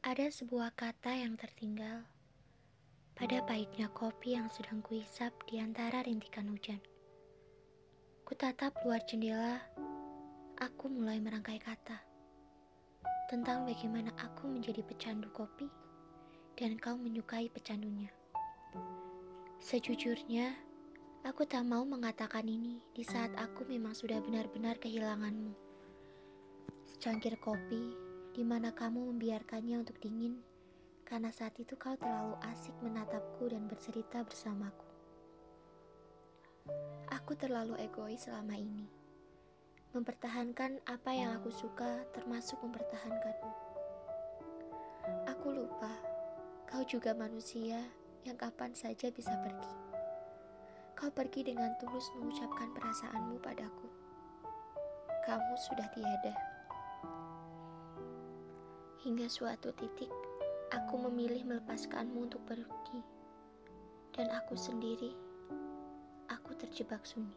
Ada sebuah kata yang tertinggal pada pahitnya kopi yang sedang kuisap di antara rintikan hujan. Kutatap luar jendela, aku mulai merangkai kata tentang bagaimana aku menjadi pecandu kopi dan kau menyukai pecandunya. Sejujurnya, aku tak mau mengatakan ini di saat aku memang sudah benar-benar kehilanganmu. Secangkir kopi di mana kamu membiarkannya untuk dingin karena saat itu kau terlalu asik menatapku dan bercerita bersamaku. Aku terlalu egois selama ini. Mempertahankan apa yang aku suka termasuk mempertahankanmu. Aku lupa, kau juga manusia yang kapan saja bisa pergi. Kau pergi dengan tulus mengucapkan perasaanmu padaku. Kamu sudah tiada. Hingga suatu titik, aku memilih melepaskanmu untuk pergi. Dan aku sendiri, aku terjebak sunyi.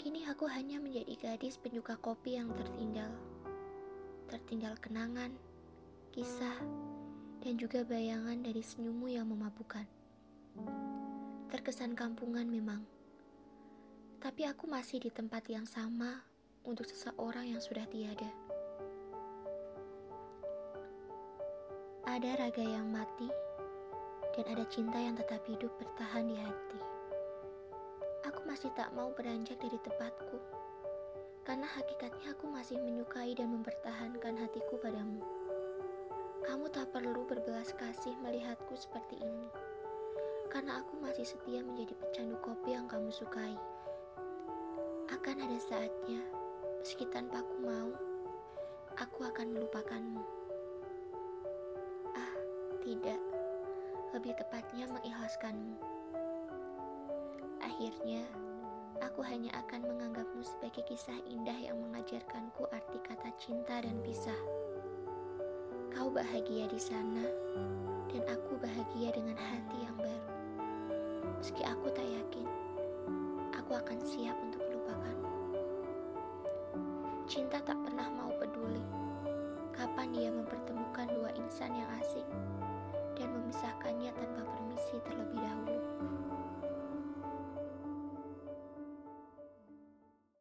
Kini aku hanya menjadi gadis penyuka kopi yang tertinggal. Tertinggal kenangan, kisah, dan juga bayangan dari senyummu yang memabukkan. Terkesan kampungan memang. Tapi aku masih di tempat yang sama untuk seseorang yang sudah tiada. Ada raga yang mati, dan ada cinta yang tetap hidup bertahan di hati. Aku masih tak mau beranjak dari tempatku, karena hakikatnya aku masih menyukai dan mempertahankan hatiku padamu. Kamu tak perlu berbelas kasih melihatku seperti ini, karena aku masih setia menjadi pecandu kopi yang kamu sukai. Akan ada saatnya, meski tanpa aku mau, aku akan melupakanmu. Tidak, lebih tepatnya mengikhlaskanmu. Akhirnya, aku hanya akan menganggapmu sebagai kisah indah yang mengajarkanku arti kata cinta dan pisah. Kau bahagia di sana, dan aku bahagia dengan hati yang baru. Meski aku tak yakin, aku akan siap untuk melupakanmu. Cinta tak pernah mau peduli kapan dia mempertemukan